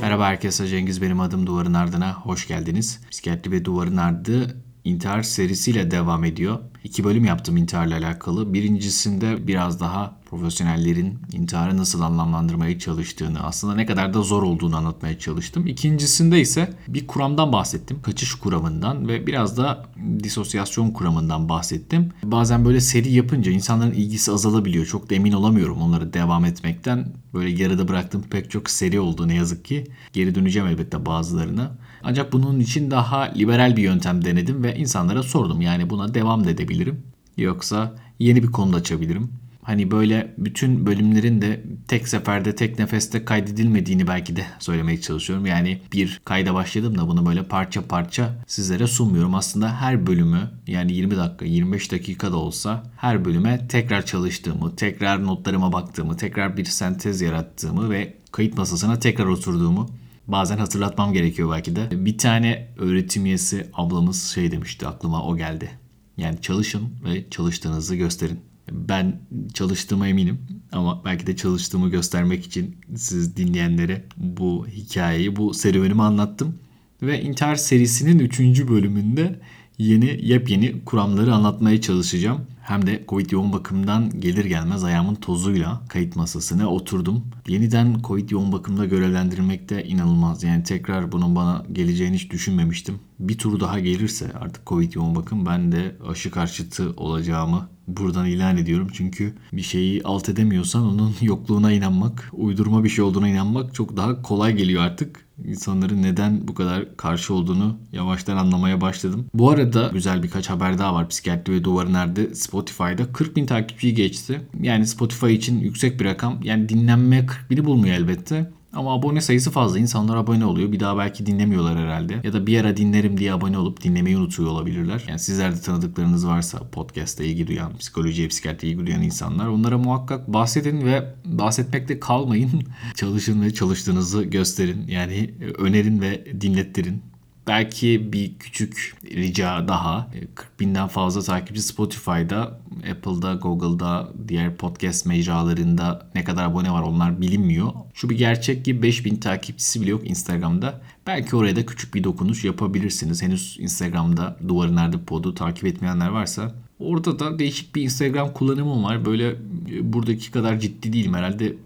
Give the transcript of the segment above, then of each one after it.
Merhaba herkese Cengiz benim adım Duvarın Ardına hoş geldiniz. Psikiyatri ve Duvarın Ardı intihar serisiyle devam ediyor. İki bölüm yaptım intiharla alakalı. Birincisinde biraz daha profesyonellerin intiharı nasıl anlamlandırmaya çalıştığını, aslında ne kadar da zor olduğunu anlatmaya çalıştım. İkincisinde ise bir kuramdan bahsettim. Kaçış kuramından ve biraz da disosyasyon kuramından bahsettim. Bazen böyle seri yapınca insanların ilgisi azalabiliyor. Çok da emin olamıyorum onları devam etmekten. Böyle yarıda bıraktığım pek çok seri oldu ne yazık ki. Geri döneceğim elbette bazılarına. Ancak bunun için daha liberal bir yöntem denedim ve insanlara sordum. Yani buna devam da edebilirim. Yoksa yeni bir konu açabilirim. Hani böyle bütün bölümlerin de tek seferde tek nefeste kaydedilmediğini belki de söylemeye çalışıyorum. Yani bir kayda başladım da bunu böyle parça parça sizlere sunmuyorum. Aslında her bölümü yani 20 dakika 25 dakika da olsa her bölüme tekrar çalıştığımı, tekrar notlarıma baktığımı, tekrar bir sentez yarattığımı ve kayıt masasına tekrar oturduğumu bazen hatırlatmam gerekiyor belki de. Bir tane öğretim üyesi ablamız şey demişti aklıma o geldi. Yani çalışın ve çalıştığınızı gösterin. Ben çalıştığıma eminim ama belki de çalıştığımı göstermek için siz dinleyenlere bu hikayeyi, bu serüvenimi anlattım. Ve intihar serisinin 3. bölümünde yeni yepyeni kuramları anlatmaya çalışacağım. Hem de Covid yoğun bakımdan gelir gelmez ayağımın tozuyla kayıt masasına oturdum. Yeniden Covid yoğun bakımda görevlendirilmek de inanılmaz. Yani tekrar bunun bana geleceğini hiç düşünmemiştim. Bir tur daha gelirse artık Covid yoğun bakım ben de aşı karşıtı olacağımı buradan ilan ediyorum. Çünkü bir şeyi alt edemiyorsan onun yokluğuna inanmak, uydurma bir şey olduğuna inanmak çok daha kolay geliyor artık. İnsanların neden bu kadar karşı olduğunu yavaştan anlamaya başladım. Bu arada güzel birkaç haber daha var. Psikiyatri ve Duvarı Nerede Spotify'da 40 bin takipçiyi geçti. Yani Spotify için yüksek bir rakam. Yani dinlenme 40 bini bulmuyor elbette. Ama abone sayısı fazla. İnsanlar abone oluyor. Bir daha belki dinlemiyorlar herhalde. Ya da bir ara dinlerim diye abone olup dinlemeyi unutuyor olabilirler. Yani sizler de tanıdıklarınız varsa podcast'ta ilgi duyan, psikolojiye, psikiyatriye ilgi duyan insanlar onlara muhakkak bahsedin ve bahsetmekte kalmayın. Çalışın ve çalıştığınızı gösterin. Yani önerin ve dinlettirin. Belki bir küçük rica daha. 40 e, binden fazla takipçi Spotify'da, Apple'da, Google'da, diğer podcast mecralarında ne kadar abone var onlar bilinmiyor. Şu bir gerçek ki 5000 takipçisi bile yok Instagram'da. Belki oraya da küçük bir dokunuş yapabilirsiniz. Henüz Instagram'da Duvarı Nerede Pod'u takip etmeyenler varsa Orada da değişik bir Instagram kullanımım var. Böyle e, buradaki kadar ciddi değilim. Herhalde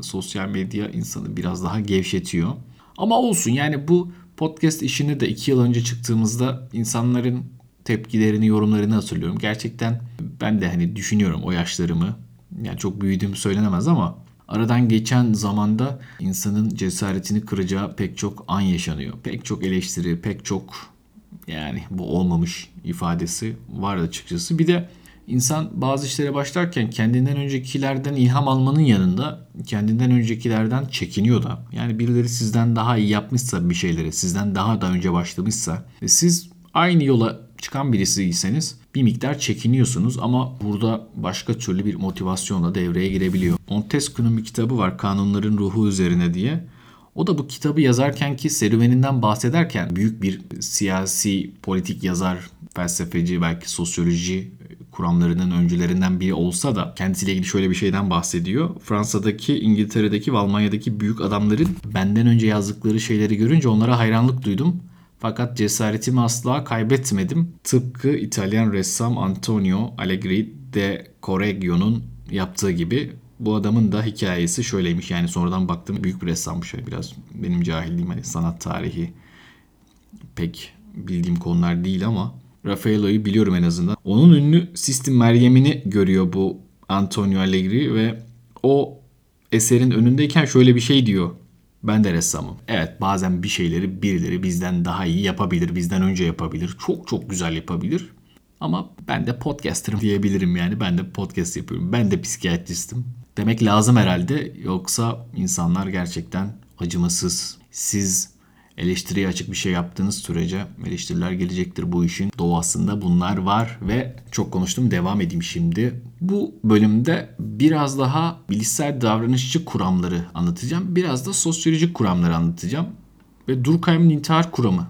sosyal medya insanı biraz daha gevşetiyor. Ama olsun yani bu podcast işini de iki yıl önce çıktığımızda insanların tepkilerini, yorumlarını hatırlıyorum. Gerçekten ben de hani düşünüyorum o yaşlarımı. Yani çok büyüdüğüm söylenemez ama aradan geçen zamanda insanın cesaretini kıracağı pek çok an yaşanıyor. Pek çok eleştiri, pek çok yani bu olmamış ifadesi var açıkçası. Bir de İnsan bazı işlere başlarken kendinden öncekilerden ilham almanın yanında kendinden öncekilerden çekiniyor da. Yani birileri sizden daha iyi yapmışsa bir şeyleri, sizden daha da önce başlamışsa ve siz aynı yola çıkan birisiyseniz bir miktar çekiniyorsunuz ama burada başka türlü bir motivasyonla devreye girebiliyor. Montesquieu'nun bir kitabı var Kanunların Ruhu Üzerine diye. O da bu kitabı yazarken ki serüveninden bahsederken büyük bir siyasi, politik yazar, felsefeci, belki sosyoloji kuramlarının öncülerinden biri olsa da kendisiyle ilgili şöyle bir şeyden bahsediyor. Fransa'daki, İngiltere'deki ve Almanya'daki büyük adamların benden önce yazdıkları şeyleri görünce onlara hayranlık duydum. Fakat cesaretimi asla kaybetmedim. Tıpkı İtalyan ressam Antonio Allegri de Correggio'nun yaptığı gibi bu adamın da hikayesi şöyleymiş. Yani sonradan baktım büyük bir ressammış. Biraz benim cahilliğim hani sanat tarihi pek bildiğim konular değil ama Raffaello'yu biliyorum en azından. Onun ünlü Sistim Meryem'ini görüyor bu Antonio Allegri ve o eserin önündeyken şöyle bir şey diyor. Ben de ressamım. Evet bazen bir şeyleri birileri bizden daha iyi yapabilir, bizden önce yapabilir. Çok çok güzel yapabilir. Ama ben de podcasterım diyebilirim yani. Ben de podcast yapıyorum. Ben de psikiyatristim. Demek lazım herhalde. Yoksa insanlar gerçekten acımasız. Siz eleştiriye açık bir şey yaptığınız sürece eleştiriler gelecektir. Bu işin doğasında bunlar var ve çok konuştum devam edeyim şimdi. Bu bölümde biraz daha bilişsel davranışçı kuramları anlatacağım. Biraz da sosyolojik kuramları anlatacağım. Ve Durkheim'in intihar kuramı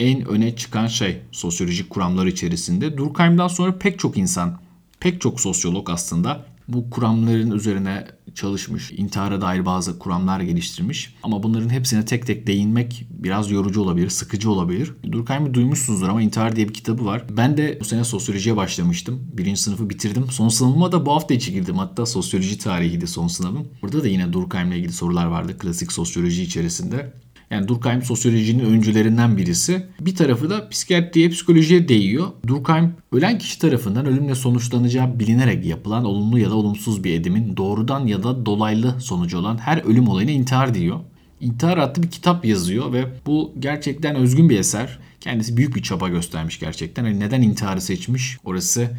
en öne çıkan şey sosyolojik kuramlar içerisinde. Durkheim'dan sonra pek çok insan, pek çok sosyolog aslında bu kuramların üzerine çalışmış. İntihara dair bazı kuramlar geliştirmiş. Ama bunların hepsine tek tek değinmek biraz yorucu olabilir, sıkıcı olabilir. Durkheim'i duymuşsunuzdur ama İntihar diye bir kitabı var. Ben de bu sene sosyolojiye başlamıştım. Birinci sınıfı bitirdim. Son sınavıma da bu hafta içi girdim. Hatta sosyoloji tarihiydi son sınavım. Burada da yine Durkheim'le ilgili sorular vardı. Klasik sosyoloji içerisinde. Yani Durkheim sosyolojinin öncülerinden birisi. Bir tarafı da psikiyatriye, psikolojiye değiyor. Durkheim ölen kişi tarafından ölümle sonuçlanacağı bilinerek yapılan olumlu ya da olumsuz bir edimin doğrudan ya da dolaylı sonucu olan her ölüm olayına intihar diyor. İntihar adlı bir kitap yazıyor ve bu gerçekten özgün bir eser. Kendisi büyük bir çaba göstermiş gerçekten. Yani neden intiharı seçmiş? Orası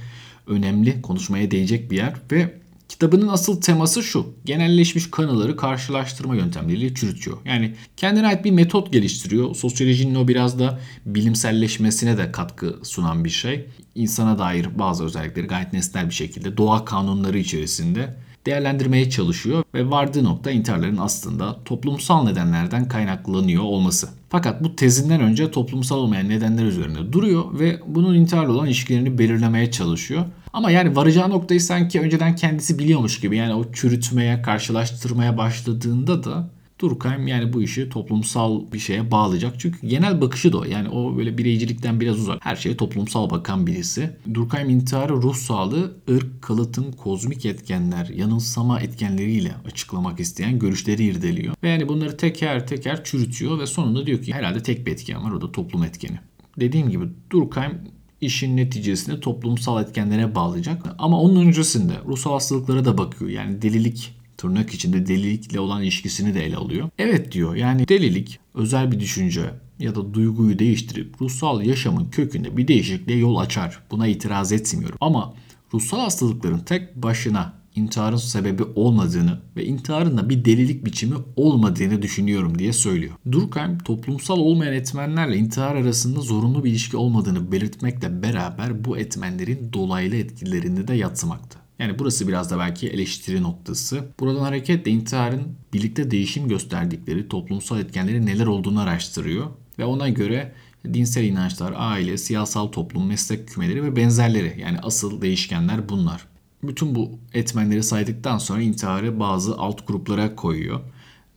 önemli, konuşmaya değecek bir yer ve Kitabının asıl teması şu. Genelleşmiş kanıları karşılaştırma yöntemleriyle çürütüyor. Yani kendine ait bir metot geliştiriyor. Sosyolojinin o biraz da bilimselleşmesine de katkı sunan bir şey. İnsana dair bazı özellikleri gayet nesnel bir şekilde doğa kanunları içerisinde değerlendirmeye çalışıyor ve vardığı nokta intiharların aslında toplumsal nedenlerden kaynaklanıyor olması. Fakat bu tezinden önce toplumsal olmayan nedenler üzerine duruyor ve bunun intiharla olan ilişkilerini belirlemeye çalışıyor. Ama yani varacağı noktayı sanki önceden kendisi biliyormuş gibi yani o çürütmeye, karşılaştırmaya başladığında da Durkheim yani bu işi toplumsal bir şeye bağlayacak. Çünkü genel bakışı da o. Yani o böyle bireycilikten biraz uzak. Her şeye toplumsal bakan birisi. Durkheim intiharı ruh sağlığı, ırk, kalıtım, kozmik etkenler, yanılsama etkenleriyle açıklamak isteyen görüşleri irdeliyor. Ve yani bunları teker teker çürütüyor ve sonunda diyor ki herhalde tek bir etken var o da toplum etkeni. Dediğim gibi Durkheim işin neticesini toplumsal etkenlere bağlayacak. Ama onun öncesinde ruhsal hastalıklara da bakıyor. Yani delilik tırnak içinde delilikle olan ilişkisini de ele alıyor. Evet diyor yani delilik özel bir düşünce ya da duyguyu değiştirip ruhsal yaşamın kökünde bir değişikliğe yol açar. Buna itiraz etmiyorum. Ama ruhsal hastalıkların tek başına intiharın sebebi olmadığını ve intiharın da bir delilik biçimi olmadığını düşünüyorum diye söylüyor. Durkheim toplumsal olmayan etmenlerle intihar arasında zorunlu bir ilişki olmadığını belirtmekle beraber bu etmenlerin dolaylı etkilerini de yatsımakta. Yani burası biraz da belki eleştiri noktası. Buradan hareketle intiharın birlikte değişim gösterdikleri toplumsal etkenleri neler olduğunu araştırıyor. Ve ona göre dinsel inançlar, aile, siyasal toplum, meslek kümeleri ve benzerleri yani asıl değişkenler bunlar. Bütün bu etmenleri saydıktan sonra intiharı bazı alt gruplara koyuyor.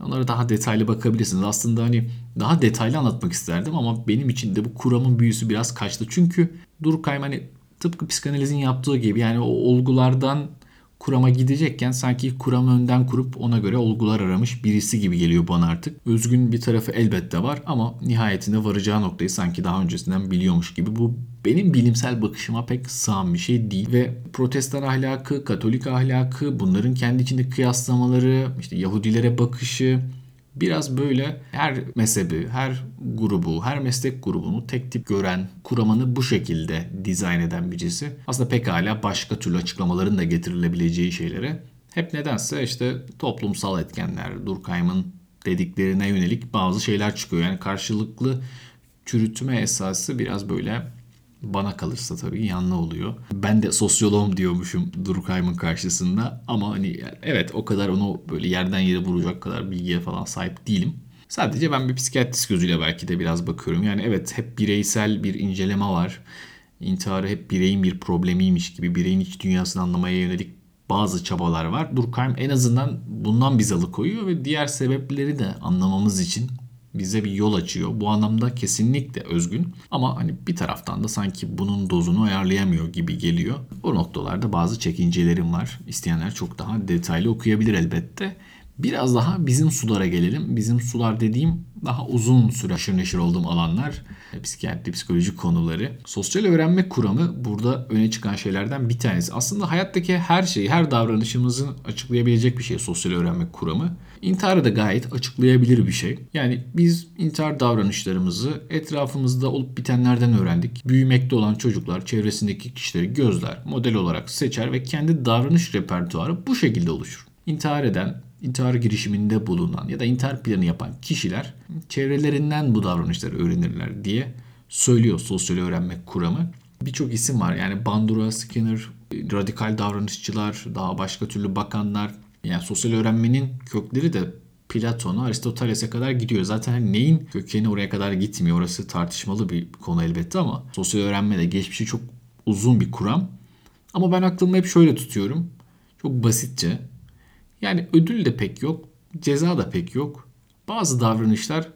Onlara daha detaylı bakabilirsiniz. Aslında hani daha detaylı anlatmak isterdim ama benim için de bu kuramın büyüsü biraz kaçtı. Çünkü Durkheim hani tıpkı psikanalizin yaptığı gibi yani o olgulardan kurama gidecekken sanki kuramı önden kurup ona göre olgular aramış birisi gibi geliyor bana artık. Özgün bir tarafı elbette var ama nihayetinde varacağı noktayı sanki daha öncesinden biliyormuş gibi. Bu benim bilimsel bakışıma pek sığan bir şey değil ve protestan ahlakı, katolik ahlakı, bunların kendi içinde kıyaslamaları, işte Yahudilere bakışı, biraz böyle her mezhebi, her grubu, her meslek grubunu tek tip gören, kuramını bu şekilde dizayn eden birisi. Aslında pekala başka türlü açıklamaların da getirilebileceği şeylere hep nedense işte toplumsal etkenler, Durkheim'ın dediklerine yönelik bazı şeyler çıkıyor. Yani karşılıklı çürütme esası biraz böyle bana kalırsa tabii yanlı oluyor. Ben de sosyoloğum diyormuşum Durkheim'ın karşısında ama hani evet o kadar onu böyle yerden yere vuracak kadar bilgiye falan sahip değilim. Sadece ben bir psikiyatrist gözüyle belki de biraz bakıyorum. Yani evet hep bireysel bir inceleme var. İntiharı hep bireyin bir problemiymiş gibi bireyin iç dünyasını anlamaya yönelik bazı çabalar var. Durkheim en azından bundan bizi alıkoyuyor ve diğer sebepleri de anlamamız için bize bir yol açıyor. Bu anlamda kesinlikle özgün ama hani bir taraftan da sanki bunun dozunu ayarlayamıyor gibi geliyor. O noktalarda bazı çekincelerim var. İsteyenler çok daha detaylı okuyabilir elbette. Biraz daha bizim sulara gelelim. Bizim sular dediğim daha uzun süre aşırı neşir olduğum alanlar. Psikiyatri, psikoloji konuları. Sosyal öğrenme kuramı burada öne çıkan şeylerden bir tanesi. Aslında hayattaki her şeyi, her davranışımızı açıklayabilecek bir şey sosyal öğrenme kuramı. İntiharı da gayet açıklayabilir bir şey. Yani biz intihar davranışlarımızı etrafımızda olup bitenlerden öğrendik. Büyümekte olan çocuklar çevresindeki kişileri gözler, model olarak seçer ve kendi davranış repertuarı bu şekilde oluşur. İntihar eden, intihar girişiminde bulunan ya da intihar planı yapan kişiler çevrelerinden bu davranışları öğrenirler diye söylüyor sosyal öğrenme kuramı. Birçok isim var yani Bandura, Skinner, radikal davranışçılar, daha başka türlü bakanlar. Yani sosyal öğrenmenin kökleri de Platon'a, Aristoteles'e kadar gidiyor. Zaten hani neyin kökeni oraya kadar gitmiyor. Orası tartışmalı bir konu elbette ama sosyal öğrenme de geçmişi çok uzun bir kuram. Ama ben aklımda hep şöyle tutuyorum. Çok basitçe Yani ödül de pek yok, ceza da pek yok. Bazı davranışlar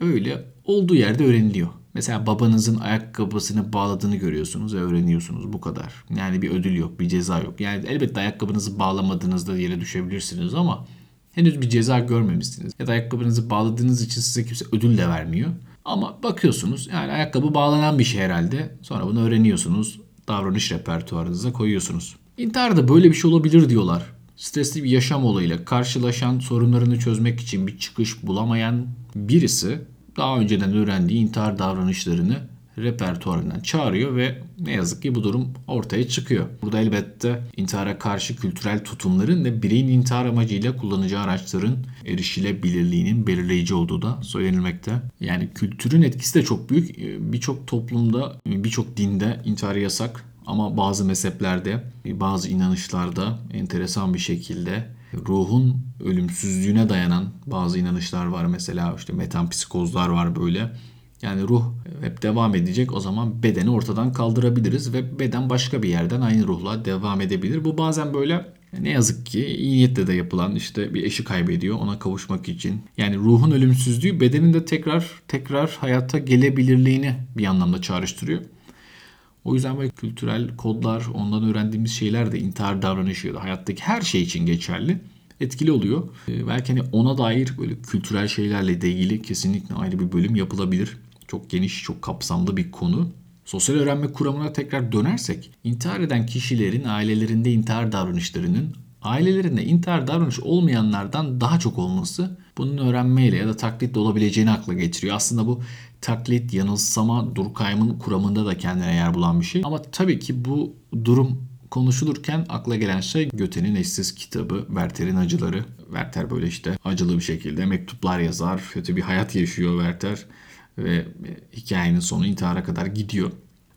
öyle olduğu yerde öğreniliyor. Mesela babanızın ayakkabısını bağladığını görüyorsunuz ve öğreniyorsunuz bu kadar. Yani bir ödül yok, bir ceza yok. Yani elbette ayakkabınızı bağlamadığınızda yere düşebilirsiniz ama henüz bir ceza görmemişsiniz. Ya da ayakkabınızı bağladığınız için size kimse ödül de vermiyor. Ama bakıyorsunuz yani ayakkabı bağlanan bir şey herhalde. Sonra bunu öğreniyorsunuz. Davranış repertuarınıza koyuyorsunuz. İntihar böyle bir şey olabilir diyorlar. Stresli bir yaşam olayıyla karşılaşan sorunlarını çözmek için bir çıkış bulamayan birisi daha önceden öğrendiği intihar davranışlarını repertuarından çağırıyor ve ne yazık ki bu durum ortaya çıkıyor. Burada elbette intihara karşı kültürel tutumların ve bireyin intihar amacıyla kullanacağı araçların erişilebilirliğinin belirleyici olduğu da söylenilmekte. Yani kültürün etkisi de çok büyük. Birçok toplumda, birçok dinde intihar yasak ama bazı mezheplerde, bazı inanışlarda enteresan bir şekilde ruhun ölümsüzlüğüne dayanan bazı inanışlar var. Mesela işte metampsikozlar var böyle. Yani ruh hep devam edecek o zaman bedeni ortadan kaldırabiliriz ve beden başka bir yerden aynı ruhla devam edebilir. Bu bazen böyle ne yazık ki iyi niyetle de yapılan işte bir eşi kaybediyor ona kavuşmak için. Yani ruhun ölümsüzlüğü bedenin de tekrar tekrar hayata gelebilirliğini bir anlamda çağrıştırıyor. O yüzden böyle kültürel kodlar, ondan öğrendiğimiz şeyler de intihar davranışı ya da hayattaki her şey için geçerli. Etkili oluyor. Ee, belki hani ona dair böyle kültürel şeylerle de ilgili kesinlikle ayrı bir bölüm yapılabilir. Çok geniş, çok kapsamlı bir konu. Sosyal öğrenme kuramına tekrar dönersek, intihar eden kişilerin ailelerinde intihar davranışlarının ailelerinde intihar davranış olmayanlardan daha çok olması bunun öğrenmeyle ya da taklitle olabileceğini akla getiriyor. Aslında bu taklit, yanılsama, Durkheim'ın kuramında da kendine yer bulan bir şey. Ama tabii ki bu durum konuşulurken akla gelen şey Göte'nin eşsiz kitabı Werther'in acıları. Werther böyle işte acılı bir şekilde mektuplar yazar. Kötü bir hayat yaşıyor Werther ve hikayenin sonu intihara kadar gidiyor.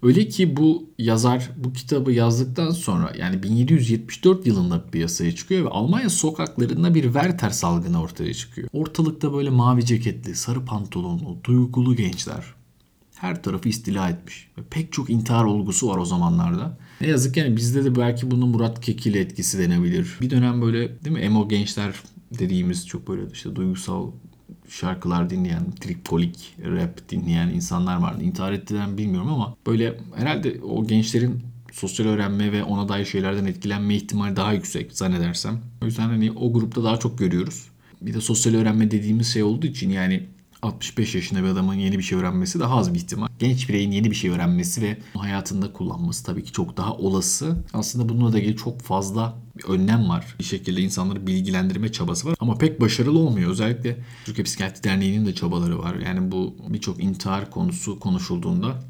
Öyle ki bu yazar bu kitabı yazdıktan sonra yani 1774 yılında piyasaya çıkıyor ve Almanya sokaklarında bir Werther salgını ortaya çıkıyor. Ortalıkta böyle mavi ceketli, sarı pantolonlu, duygulu gençler her tarafı istila etmiş. Ve pek çok intihar olgusu var o zamanlarda. Ne yazık yani bizde de belki bunun Murat Kekil etkisi denebilir. Bir dönem böyle değil mi emo gençler dediğimiz çok böyle işte duygusal şarkılar dinleyen, tripolik rap dinleyen insanlar vardı. İntihar ettiler bilmiyorum ama böyle herhalde o gençlerin sosyal öğrenme ve ona dair şeylerden etkilenme ihtimali daha yüksek zannedersem. O yüzden hani o grupta daha çok görüyoruz. Bir de sosyal öğrenme dediğimiz şey olduğu için yani 65 yaşında bir adamın yeni bir şey öğrenmesi daha az bir ihtimal. Genç bireyin yeni bir şey öğrenmesi ve hayatında kullanması tabii ki çok daha olası. Aslında bununla da ilgili çok fazla bir önlem var. Bir şekilde insanları bilgilendirme çabası var ama pek başarılı olmuyor. Özellikle Türkiye Psikiyatri Derneği'nin de çabaları var. Yani bu birçok intihar konusu konuşulduğunda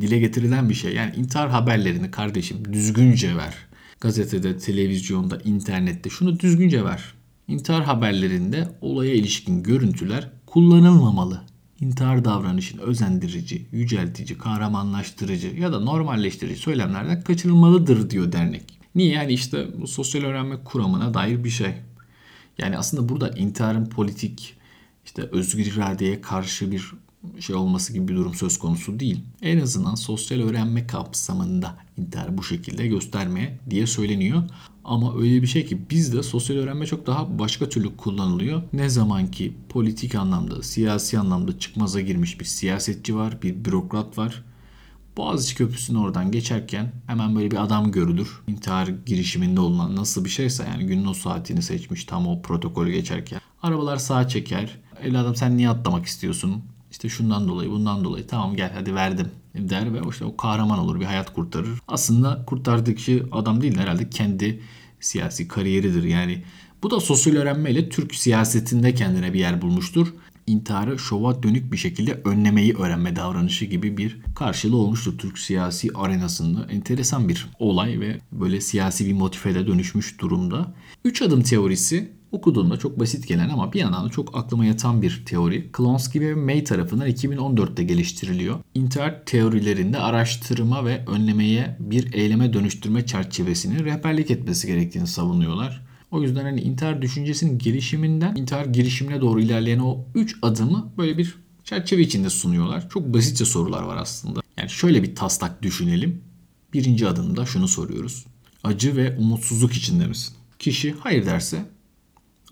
dile getirilen bir şey. Yani intihar haberlerini kardeşim düzgünce ver. Gazetede, televizyonda, internette şunu düzgünce ver. İntihar haberlerinde olaya ilişkin görüntüler kullanılmamalı. İntihar davranışın özendirici, yüceltici, kahramanlaştırıcı ya da normalleştirici söylemlerden kaçınılmalıdır diyor dernek. Niye? Yani işte bu sosyal öğrenme kuramına dair bir şey. Yani aslında burada intiharın politik, işte özgür iradeye karşı bir şey olması gibi bir durum söz konusu değil. En azından sosyal öğrenme kapsamında intihar bu şekilde göstermeye diye söyleniyor. Ama öyle bir şey ki bizde sosyal öğrenme çok daha başka türlü kullanılıyor. Ne zaman ki politik anlamda, siyasi anlamda çıkmaza girmiş bir siyasetçi var, bir bürokrat var. Boğaziçi Köprüsü'nün oradan geçerken hemen böyle bir adam görülür. İntihar girişiminde olunan nasıl bir şeyse yani günün o saatini seçmiş tam o protokolü geçerken. Arabalar sağa çeker. Evladım sen niye atlamak istiyorsun? İşte şundan dolayı bundan dolayı tamam gel hadi verdim der ve işte o kahraman olur bir hayat kurtarır. Aslında kurtardığı kişi adam değil herhalde kendi siyasi kariyeridir yani. Bu da sosyal öğrenmeyle Türk siyasetinde kendine bir yer bulmuştur. İntiharı şova dönük bir şekilde önlemeyi öğrenme davranışı gibi bir karşılığı olmuştur Türk siyasi arenasında. Enteresan bir olay ve böyle siyasi bir motife de dönüşmüş durumda. Üç adım teorisi Okuduğumda çok basit gelen ama bir yandan da çok aklıma yatan bir teori. Klonsky ve May tarafından 2014'te geliştiriliyor. İntihar teorilerinde araştırma ve önlemeye bir eyleme dönüştürme çerçevesini rehberlik etmesi gerektiğini savunuyorlar. O yüzden hani intihar düşüncesinin gelişiminden intihar girişimine doğru ilerleyen o 3 adımı böyle bir çerçeve içinde sunuyorlar. Çok basitçe sorular var aslında. Yani şöyle bir taslak düşünelim. Birinci adımda şunu soruyoruz. Acı ve umutsuzluk içinde misin? Kişi hayır derse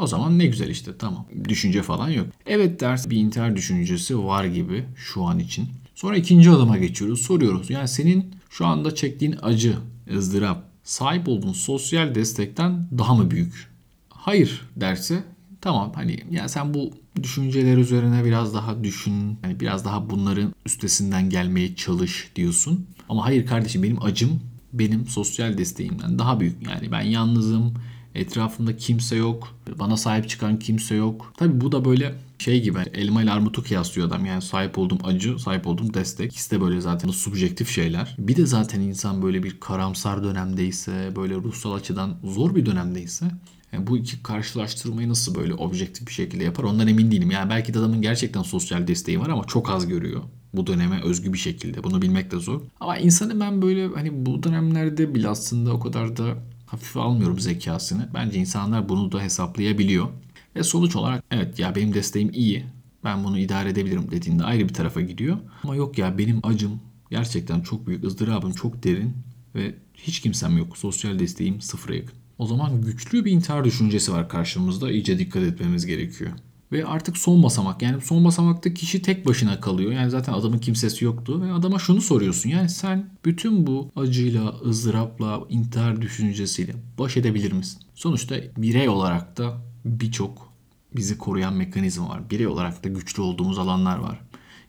O zaman ne güzel işte tamam. Düşünce falan yok. Evet ders bir intihar düşüncesi var gibi şu an için. Sonra ikinci adıma geçiyoruz. Soruyoruz. Yani senin şu anda çektiğin acı, ızdırap, sahip olduğun sosyal destekten daha mı büyük? Hayır derse tamam hani ya sen bu düşünceler üzerine biraz daha düşün. Hani biraz daha bunların üstesinden gelmeye çalış diyorsun. Ama hayır kardeşim benim acım benim sosyal desteğimden daha büyük. Yani ben yalnızım. Etrafımda kimse yok. Bana sahip çıkan kimse yok. Tabi bu da böyle şey gibi elma ile armutu kıyaslıyor adam. Yani sahip olduğum acı, sahip olduğum destek. İkisi de böyle zaten subjektif şeyler. Bir de zaten insan böyle bir karamsar dönemdeyse, böyle ruhsal açıdan zor bir dönemdeyse yani bu iki karşılaştırmayı nasıl böyle objektif bir şekilde yapar ondan emin değilim. Yani belki de adamın gerçekten sosyal desteği var ama çok az görüyor. Bu döneme özgü bir şekilde. Bunu bilmek de zor. Ama insanı ben böyle hani bu dönemlerde bile aslında o kadar da hafife almıyorum zekasını. Bence insanlar bunu da hesaplayabiliyor. Ve sonuç olarak evet ya benim desteğim iyi. Ben bunu idare edebilirim dediğinde ayrı bir tarafa gidiyor. Ama yok ya benim acım gerçekten çok büyük, ızdırabım çok derin ve hiç kimsem yok. Sosyal desteğim sıfıra yakın. O zaman güçlü bir intihar düşüncesi var karşımızda. İyice dikkat etmemiz gerekiyor. Ve artık son basamak. Yani son basamakta kişi tek başına kalıyor. Yani zaten adamın kimsesi yoktu. Ve adama şunu soruyorsun. Yani sen bütün bu acıyla, ızdırapla, intihar düşüncesiyle baş edebilir misin? Sonuçta birey olarak da birçok bizi koruyan mekanizma var. Birey olarak da güçlü olduğumuz alanlar var.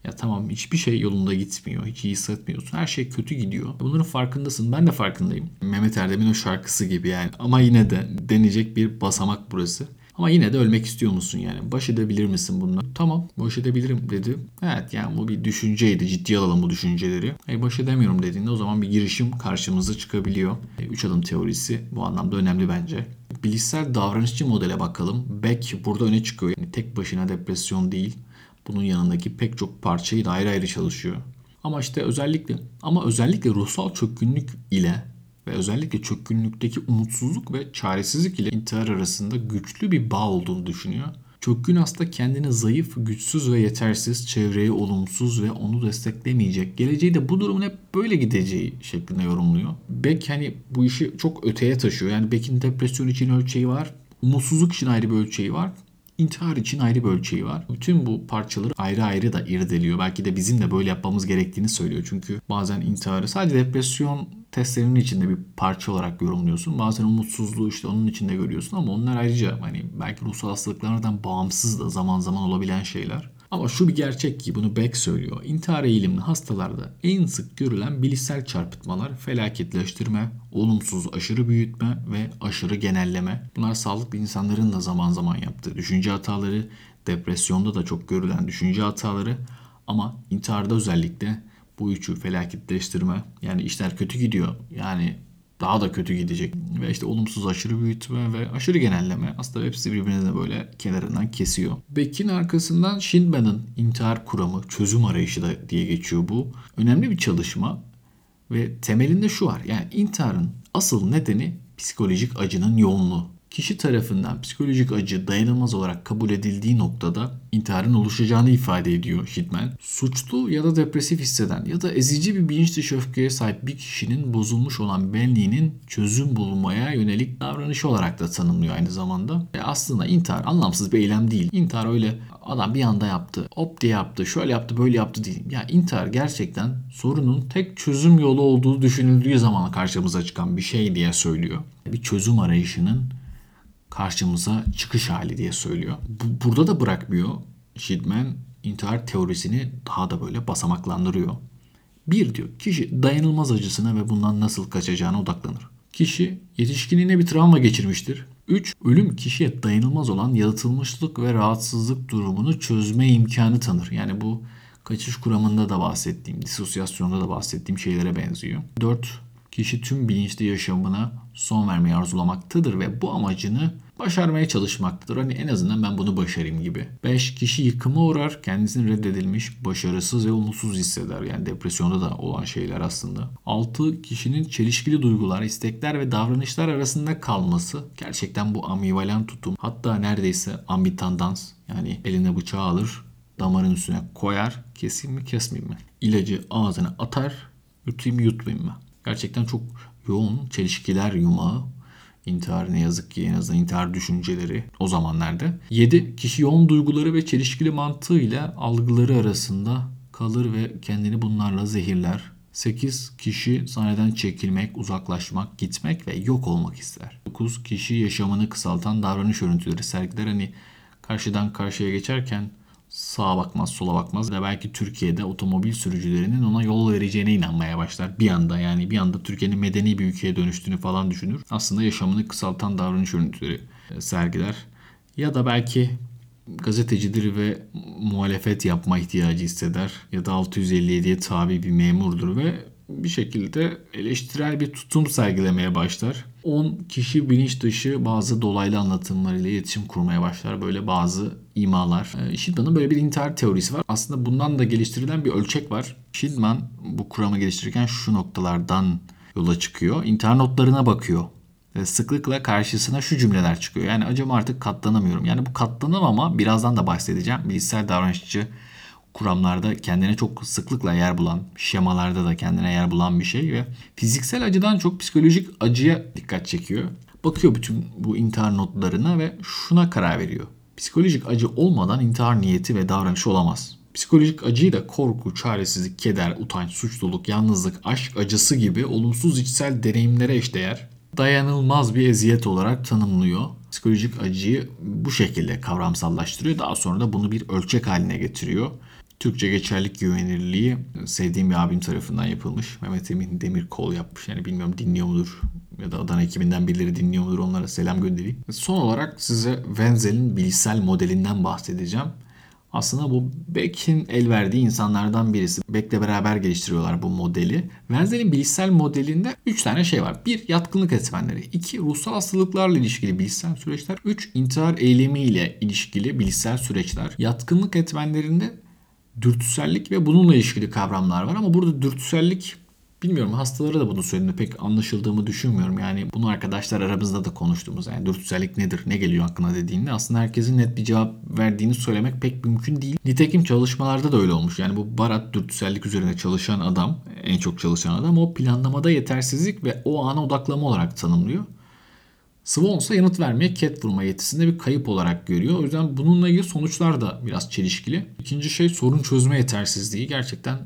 Ya tamam hiçbir şey yolunda gitmiyor. Hiç iyi hissetmiyorsun. Her şey kötü gidiyor. Bunların farkındasın. Ben de farkındayım. Mehmet Erdem'in o şarkısı gibi yani. Ama yine de deneyecek bir basamak burası. Ama yine de ölmek istiyor musun yani? Baş edebilir misin bununla? Tamam baş edebilirim dedi. Evet yani bu bir düşünceydi. Ciddiye alalım bu düşünceleri. E, baş edemiyorum dediğinde o zaman bir girişim karşımıza çıkabiliyor. E, üç adım teorisi bu anlamda önemli bence. Bilişsel davranışçı modele bakalım. Beck burada öne çıkıyor. Yani tek başına depresyon değil. Bunun yanındaki pek çok parçayı da ayrı ayrı çalışıyor. Ama işte özellikle ama özellikle ruhsal çökkünlük ile ve özellikle çökkünlükteki umutsuzluk ve çaresizlik ile intihar arasında güçlü bir bağ olduğunu düşünüyor. Çökkün hasta kendini zayıf, güçsüz ve yetersiz, çevreye olumsuz ve onu desteklemeyecek, geleceği de bu durumun hep böyle gideceği şeklinde yorumluyor. Beck hani bu işi çok öteye taşıyor. Yani Beck'in depresyon için ölçeği var, umutsuzluk için ayrı bir ölçeği var. İntihar için ayrı bir ölçeği var. Bütün bu parçaları ayrı ayrı da irdeliyor. Belki de bizim de böyle yapmamız gerektiğini söylüyor. Çünkü bazen intiharı sadece depresyon testlerinin içinde bir parça olarak yorumluyorsun. Bazen umutsuzluğu işte onun içinde görüyorsun ama onlar ayrıca hani belki ruhsal hastalıklardan bağımsız da zaman zaman olabilen şeyler. Ama şu bir gerçek ki bunu Beck söylüyor. İntihar eğilimli hastalarda en sık görülen bilişsel çarpıtmalar felaketleştirme, olumsuz aşırı büyütme ve aşırı genelleme. Bunlar sağlıklı insanların da zaman zaman yaptığı düşünce hataları, depresyonda da çok görülen düşünce hataları ama intiharda özellikle bu üçü felaketleştirme yani işler kötü gidiyor. Yani daha da kötü gidecek. Ve işte olumsuz aşırı büyütme ve aşırı genelleme aslında hepsi birbirine böyle kenarından kesiyor. Beck'in arkasından Schindler'ın intihar kuramı, çözüm arayışı da diye geçiyor bu. Önemli bir çalışma ve temelinde şu var. Yani intiharın asıl nedeni psikolojik acının yoğunluğu kişi tarafından psikolojik acı dayanılmaz olarak kabul edildiği noktada intiharın oluşacağını ifade ediyor Hidman. Suçlu ya da depresif hisseden ya da ezici bir bilinç dışı öfkeye sahip bir kişinin bozulmuş olan benliğinin çözüm bulmaya yönelik davranışı olarak da tanımlıyor aynı zamanda. E aslında intihar anlamsız bir eylem değil. İntihar öyle adam bir anda yaptı, hop diye yaptı, şöyle yaptı, böyle yaptı değil. Ya intihar gerçekten sorunun tek çözüm yolu olduğu düşünüldüğü zaman karşımıza çıkan bir şey diye söylüyor. Bir çözüm arayışının karşımıza çıkış hali diye söylüyor. Bu, burada da bırakmıyor. Şidman intihar teorisini daha da böyle basamaklandırıyor. Bir diyor kişi dayanılmaz acısına ve bundan nasıl kaçacağına odaklanır. Kişi yetişkinliğine bir travma geçirmiştir. 3. Ölüm kişiye dayanılmaz olan yalıtılmışlık ve rahatsızlık durumunu çözme imkanı tanır. Yani bu kaçış kuramında da bahsettiğim, disosyasyonda da bahsettiğim şeylere benziyor. 4. Kişi tüm bilinçli yaşamına son vermeyi arzulamaktadır ve bu amacını başarmaya çalışmaktadır. Hani en azından ben bunu başarayım gibi. 5 kişi yıkıma uğrar, kendisini reddedilmiş, başarısız ve umutsuz hisseder. Yani depresyonda da olan şeyler aslında. 6 kişinin çelişkili duygular, istekler ve davranışlar arasında kalması. Gerçekten bu ambivalent tutum. Hatta neredeyse ambitandans. Yani eline bıçağı alır, damarın üstüne koyar. Keseyim mi kesmeyeyim mi? İlacı ağzına atar, yutayım yutmayayım mı? Gerçekten çok yoğun çelişkiler yumağı İntihar ne yazık ki en azından intihar düşünceleri o zamanlarda. 7. Kişi yoğun duyguları ve çelişkili mantığıyla algıları arasında kalır ve kendini bunlarla zehirler. 8 kişi sahneden çekilmek, uzaklaşmak, gitmek ve yok olmak ister. 9 kişi yaşamını kısaltan davranış örüntüleri sergiler. Hani karşıdan karşıya geçerken sağa bakmaz, sola bakmaz ve belki Türkiye'de otomobil sürücülerinin ona yol vereceğine inanmaya başlar bir anda. Yani bir anda Türkiye'nin medeni bir ülkeye dönüştüğünü falan düşünür. Aslında yaşamını kısaltan davranış örüntüleri e, sergiler. Ya da belki gazetecidir ve muhalefet yapma ihtiyacı hisseder. Ya da 657'ye tabi bir memurdur ve bir şekilde eleştirel bir tutum sergilemeye başlar. 10 kişi bilinç dışı bazı dolaylı anlatımlarıyla iletişim kurmaya başlar. Böyle bazı imalar. E, Schindman'ın böyle bir intihar teorisi var. Aslında bundan da geliştirilen bir ölçek var. Schindman bu kuramı geliştirirken şu noktalardan yola çıkıyor. İntihar notlarına bakıyor. Ve sıklıkla karşısına şu cümleler çıkıyor. Yani acaba artık katlanamıyorum. Yani bu katlanamama birazdan da bahsedeceğim. Bilişsel davranışçı kuramlarda kendine çok sıklıkla yer bulan, şemalarda da kendine yer bulan bir şey ve fiziksel acıdan çok psikolojik acıya dikkat çekiyor. Bakıyor bütün bu intihar notlarına ve şuna karar veriyor. Psikolojik acı olmadan intihar niyeti ve davranışı olamaz. Psikolojik acıyı da korku, çaresizlik, keder, utanç, suçluluk, yalnızlık, aşk acısı gibi olumsuz içsel deneyimlere eşdeğer dayanılmaz bir eziyet olarak tanımlıyor. Psikolojik acıyı bu şekilde kavramsallaştırıyor. Daha sonra da bunu bir ölçek haline getiriyor. Türkçe geçerlik güvenirliği sevdiğim bir abim tarafından yapılmış. Mehmet Emin Demirkol yapmış. Yani bilmiyorum dinliyor mudur ya da Adana ekibinden birileri dinliyor mudur onlara selam göndereyim. Son olarak size Wenzel'in bilişsel modelinden bahsedeceğim. Aslında bu Beck'in el verdiği insanlardan birisi. Beck'le beraber geliştiriyorlar bu modeli. Wenzel'in bilişsel modelinde 3 tane şey var. 1. Yatkınlık etmenleri. 2. Ruhsal hastalıklarla ilişkili bilişsel süreçler. 3. intihar eylemiyle ilişkili bilişsel süreçler. Yatkınlık etmenlerinde dürtüsellik ve bununla ilişkili kavramlar var ama burada dürtüsellik Bilmiyorum hastalara da bunu söylediğinde pek anlaşıldığımı düşünmüyorum. Yani bunu arkadaşlar aramızda da konuştuğumuz yani dürtüsellik nedir, ne geliyor aklına dediğinde aslında herkesin net bir cevap verdiğini söylemek pek mümkün değil. Nitekim çalışmalarda da öyle olmuş. Yani bu Barat dürtüsellik üzerine çalışan adam, en çok çalışan adam o planlamada yetersizlik ve o ana odaklama olarak tanımlıyor. Swan ise yanıt vermeye ket vurma yetisinde bir kayıp olarak görüyor. O yüzden bununla ilgili sonuçlar da biraz çelişkili. İkinci şey sorun çözme yetersizliği. Gerçekten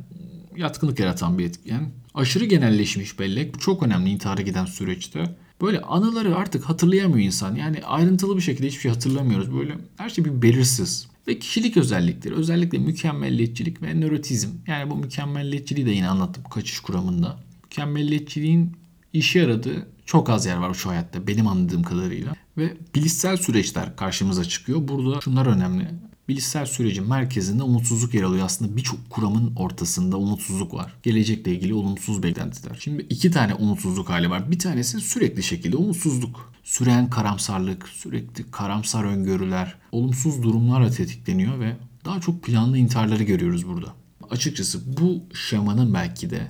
yatkınlık yaratan bir etken. Aşırı genelleşmiş bellek. Bu çok önemli intihara giden süreçte. Böyle anıları artık hatırlayamıyor insan. Yani ayrıntılı bir şekilde hiçbir şey hatırlamıyoruz. Böyle her şey bir belirsiz. Ve kişilik özellikleri özellikle mükemmelliyetçilik ve nörotizm. Yani bu mükemmelliyetçiliği de yine anlattım kaçış kuramında. Mükemmelliyetçiliğin işe yaradığı çok az yer var şu hayatta benim anladığım kadarıyla. Ve bilişsel süreçler karşımıza çıkıyor. Burada şunlar önemli. Bilişsel sürecin merkezinde umutsuzluk yer alıyor. Aslında birçok kuramın ortasında umutsuzluk var. Gelecekle ilgili olumsuz beklentiler. Şimdi iki tane umutsuzluk hali var. Bir tanesi sürekli şekilde umutsuzluk. Süren karamsarlık, sürekli karamsar öngörüler, olumsuz durumlarla tetikleniyor ve daha çok planlı intiharları görüyoruz burada. Açıkçası bu şemanın belki de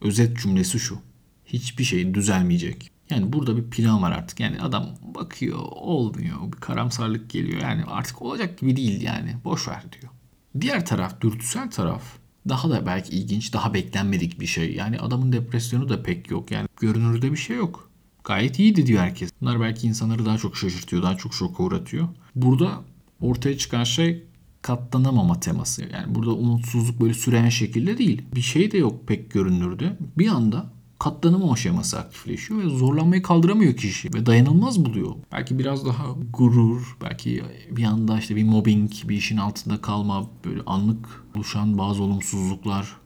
özet cümlesi şu. Hiçbir şey düzelmeyecek. Yani burada bir plan var artık. Yani adam bakıyor olmuyor. Bir karamsarlık geliyor. Yani artık olacak gibi değil yani. Boş ver diyor. Diğer taraf dürtüsel taraf daha da belki ilginç, daha beklenmedik bir şey. Yani adamın depresyonu da pek yok. Yani görünürde bir şey yok. Gayet iyiydi diyor herkes. Bunlar belki insanları daha çok şaşırtıyor, daha çok şoka uğratıyor. Burada ortaya çıkan şey katlanamama teması. Yani burada umutsuzluk böyle süren şekilde değil. Bir şey de yok pek görünürde. Bir anda katlanım aşaması aktifleşiyor ve zorlanmayı kaldıramıyor kişi ve dayanılmaz buluyor. Belki biraz daha gurur, belki bir anda işte bir mobbing, bir işin altında kalma, böyle anlık oluşan bazı olumsuzluklar.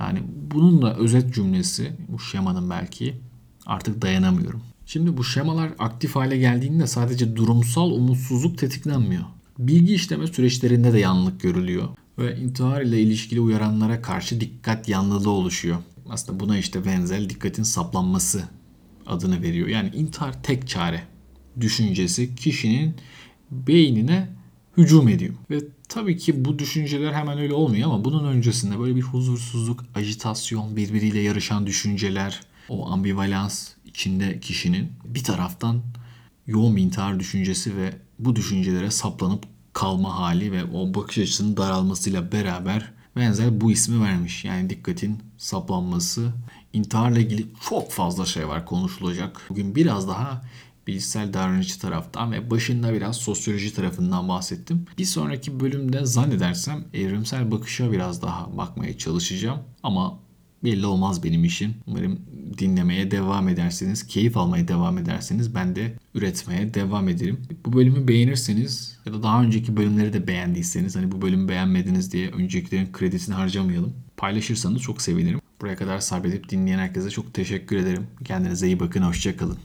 Yani bunun da özet cümlesi bu şemanın belki artık dayanamıyorum. Şimdi bu şemalar aktif hale geldiğinde sadece durumsal umutsuzluk tetiklenmiyor. Bilgi işleme süreçlerinde de yanlılık görülüyor ve intihar ile ilişkili uyaranlara karşı dikkat yanlılığı oluşuyor. Aslında buna işte Wenzel dikkatin saplanması adını veriyor. Yani intihar tek çare düşüncesi kişinin beynine hücum ediyor. Ve tabii ki bu düşünceler hemen öyle olmuyor ama bunun öncesinde böyle bir huzursuzluk, ajitasyon, birbiriyle yarışan düşünceler, o ambivalans içinde kişinin bir taraftan yoğun bir intihar düşüncesi ve bu düşüncelere saplanıp kalma hali ve o bakış açısının daralmasıyla beraber benzer bu ismi vermiş. Yani dikkatin saplanması. İntiharla ilgili çok fazla şey var konuşulacak. Bugün biraz daha bilişsel davranıcı taraftan ve başında biraz sosyoloji tarafından bahsettim. Bir sonraki bölümde zannedersem evrimsel bakışa biraz daha bakmaya çalışacağım. Ama belli olmaz benim işim. Umarım dinlemeye devam edersiniz, keyif almaya devam ederseniz ben de üretmeye devam ederim. Bu bölümü beğenirseniz ya da daha önceki bölümleri de beğendiyseniz hani bu bölümü beğenmediniz diye öncekilerin kredisini harcamayalım. Paylaşırsanız çok sevinirim. Buraya kadar sabredip dinleyen herkese çok teşekkür ederim. Kendinize iyi bakın, hoşçakalın.